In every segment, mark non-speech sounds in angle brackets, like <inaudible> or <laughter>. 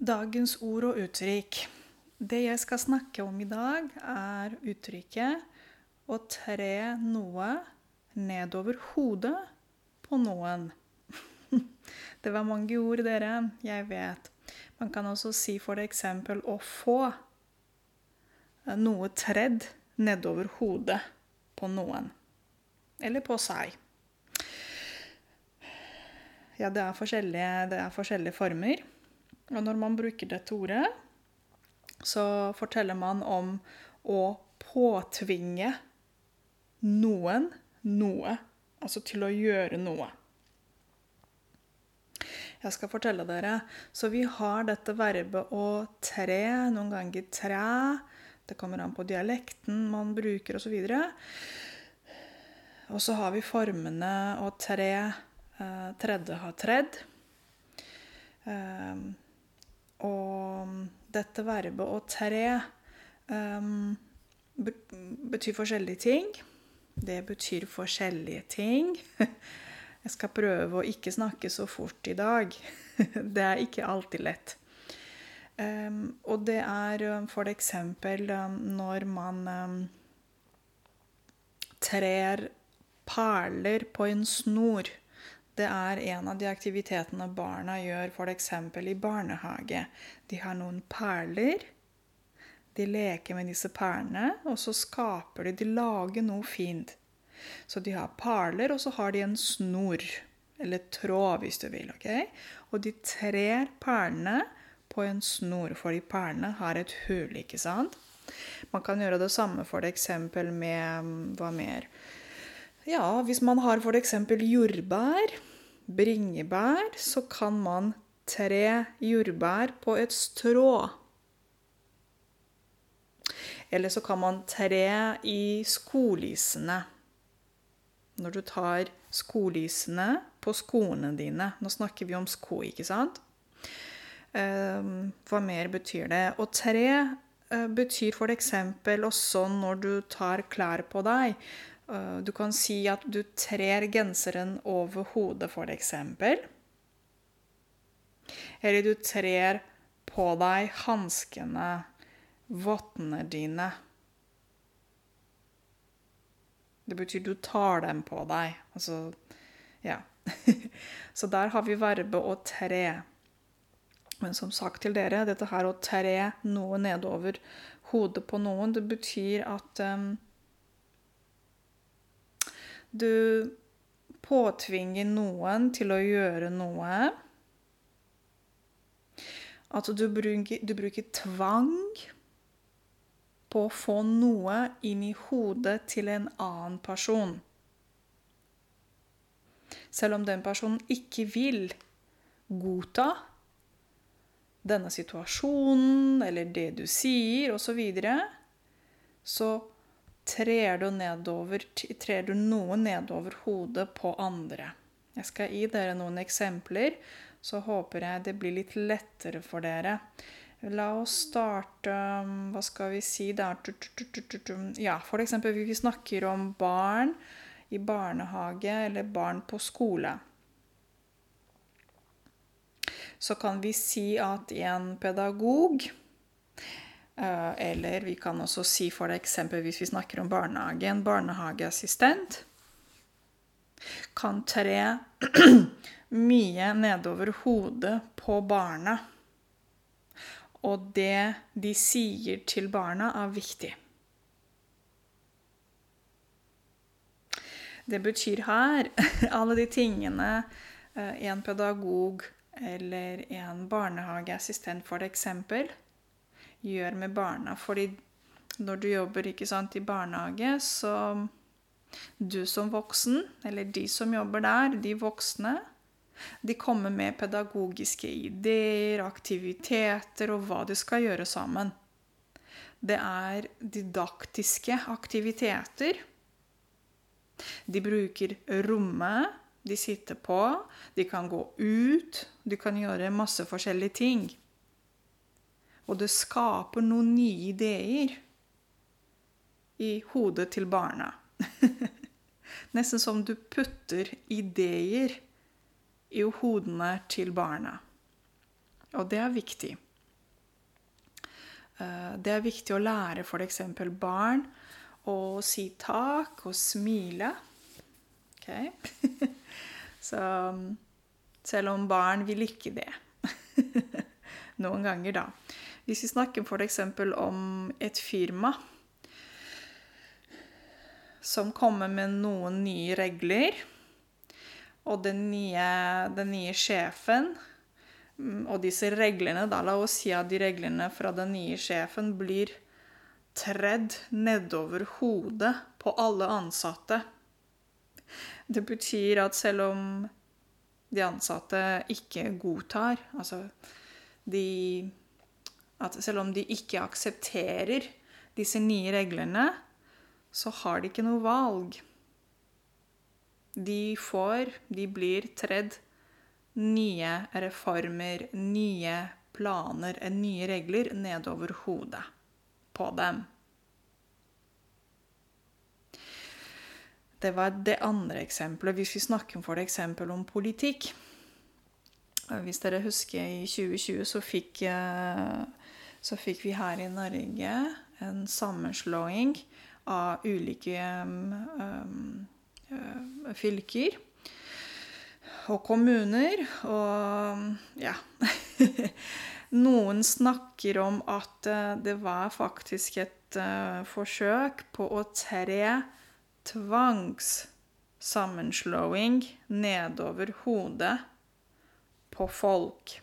Dagens ord og uttrykk. Det jeg skal snakke om i dag, er uttrykket å tre noe nedover hodet på noen. <laughs> Det var mange ord, dere. Jeg vet. Man kan også si for eksempel å få noe tredd nedover hodet på noen. Eller på seg. Ja, det er forskjellige, det er forskjellige former. Og når man bruker dette ordet, så forteller man om å påtvinge noen noe. Altså til å gjøre noe. Jeg skal fortelle dere. Så vi har dette verbet å tre, noen ganger træ. Det kommer an på dialekten man bruker, osv. Og så har vi formene å tre Uh, tredje har tredd. Um, og dette verbet å tre um, betyr forskjellige ting. Det betyr forskjellige ting. <laughs> Jeg skal prøve å ikke snakke så fort i dag. <laughs> Det er ikke alltid lett. Um, og det er for eksempel når man trer perler på en snor. Det er en av de aktivitetene barna gjør f.eks. i barnehage. De har noen perler. De leker med disse perlene, og så skaper de De lager noe fint. Så de har perler, og så har de en snor. Eller tråd, hvis du vil. ok? Og de trer perlene på en snor, fordi perlene har et hull, ikke sant? Man kan gjøre det samme f.eks. med Hva mer? Ja, hvis man har f.eks. jordbær bringebær, så kan man tre jordbær på et strå. Eller så kan man tre i skolisene. Når du tar skolisene på skoene dine. Nå snakker vi om sko, ikke sant? Ehm, hva mer betyr det? Og tre eh, betyr f.eks. også når du tar klær på deg. Eh, du kan si at du trer genseren over hodet, f.eks. Eller du trer på deg hanskene, vottene dine. Det betyr du tar dem på deg. Altså Ja. <laughs> Så der har vi verbet å tre. Men som sagt til dere, dette her å tre noe nedover hodet på noen, det betyr at um, du påtvinger noen til å gjøre noe. At du bruker, du bruker tvang på å få noe inn i hodet til en annen person. Selv om den personen ikke vil godta denne situasjonen eller det du sier, osv., så, videre, så trer du, nedover, trer du noe nedover hodet på andre. Jeg skal gi dere noen eksempler, så håper jeg det blir litt lettere for dere. La oss starte Hva skal vi si der? Ja, hvis vi snakker om barn i barnehage eller barn på skole. Så kan vi si at en pedagog eller vi kan også si for eksempel hvis vi snakker om barnehage, en barnehageassistent kan tre <clears throat> mye nedover hodet på barna. Og det de sier til barna, er viktig. Det betyr her <laughs> alle de tingene eh, en pedagog eller en barnehageassistent for eksempel gjør med barna. Fordi når du jobber sant, i barnehage, så Du som voksen, eller de som jobber der, de voksne, de kommer med pedagogiske ideer, aktiviteter og hva de skal gjøre sammen. Det er didaktiske aktiviteter. De bruker rommet de sitter på. De kan gå ut. De kan gjøre masse forskjellige ting. Og det skaper noen nye ideer i hodet til barna. <laughs> Nesten som du putter ideer i hodene til barna. Og det er viktig. Eh, det er viktig å lære f.eks. barn å si takk og smile. Ok? <laughs> Så selv om barn vil ikke det. <laughs> Noen ganger, da. Hvis vi snakker f.eks. om et firma som kommer med noen nye regler, og den nye, den nye sjefen mm, Og disse reglene, da, la oss si at de reglene fra den nye sjefen blir tredd nedover hodet på alle ansatte. Det betyr at selv om de ansatte ikke godtar Altså de At selv om de ikke aksepterer disse nye reglene, så har de ikke noe valg. De får De blir tredd nye reformer, nye planer, nye regler nedover hodet på dem. Det var det andre eksempelet. Hvis vi snakker for eksempel om politikk Hvis dere husker, i 2020 så fikk, eh, så fikk vi her i Norge en sammenslåing av ulike um, uh, fylker og kommuner. Og ja <laughs> Noen snakker om at eh, det var faktisk et uh, forsøk på å tre tvangssammenslåing nedover hodet på folk.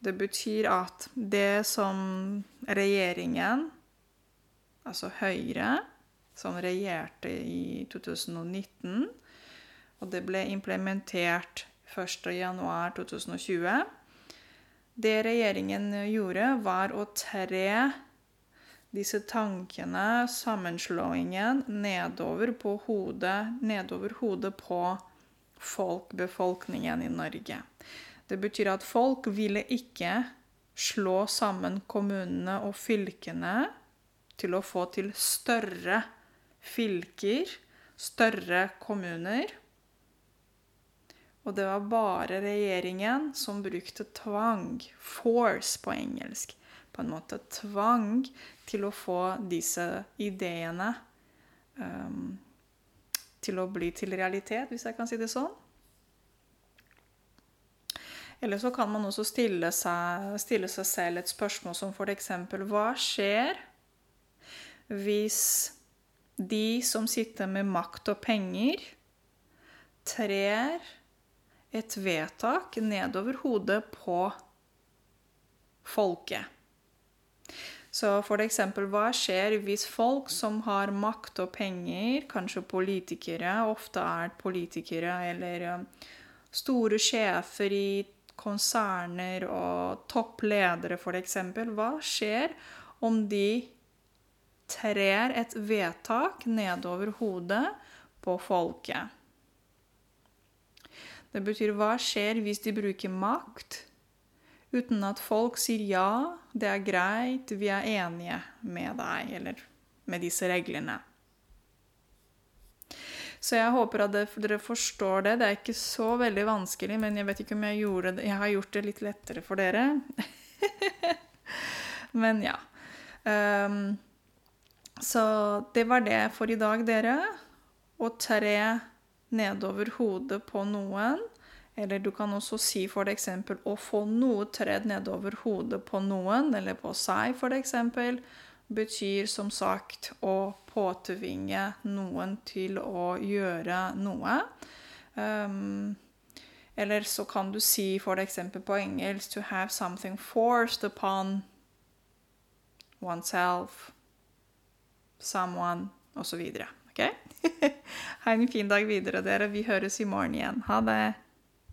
Det betyr at det som regjeringen, altså Høyre, som regjerte i 2019, og det ble implementert 1.1.2020 det regjeringen gjorde, var å tre disse tankene, sammenslåingen, nedover på hodet, nedover hodet på folk, befolkningen i Norge. Det betyr at folk ville ikke slå sammen kommunene og fylkene til å få til større fylker, større kommuner. Og det var bare regjeringen som brukte tvang, force på engelsk, på en måte tvang til å få disse ideene um, til å bli til realitet, hvis jeg kan si det sånn. Eller så kan man også stille seg, stille seg selv et spørsmål som f.eks.: Hva skjer hvis de som sitter med makt og penger, trer et vedtak nedover hodet på folket. Så eksempel, hva skjer hvis folk som har makt og penger, kanskje politikere, ofte er politikere eller um, store sjefer i konserner og toppledere, f.eks., hva skjer om de trer et vedtak nedover hodet på folket? Det betyr hva skjer hvis de bruker makt uten at folk sier ja, det er greit, vi er enige med deg, eller med disse reglene. Så jeg håper at dere forstår det. Det er ikke så veldig vanskelig, men jeg vet ikke om jeg gjorde det. Jeg har gjort det litt lettere for dere. <laughs> men ja. Um, så det var det for i dag, dere. Å tre nedover hodet på noen. Eller du kan også si f.eks. å få noe tredd nedover hodet på noen, eller på seg f.eks., betyr som sagt å påtvinge noen til å gjøre noe. Um, eller så kan du si f.eks. på engelsk 'to have something forced upon oneself', 'someone', osv. Okay? <laughs> ha en fin dag videre, dere. Vi høres i morgen igjen. Ha det.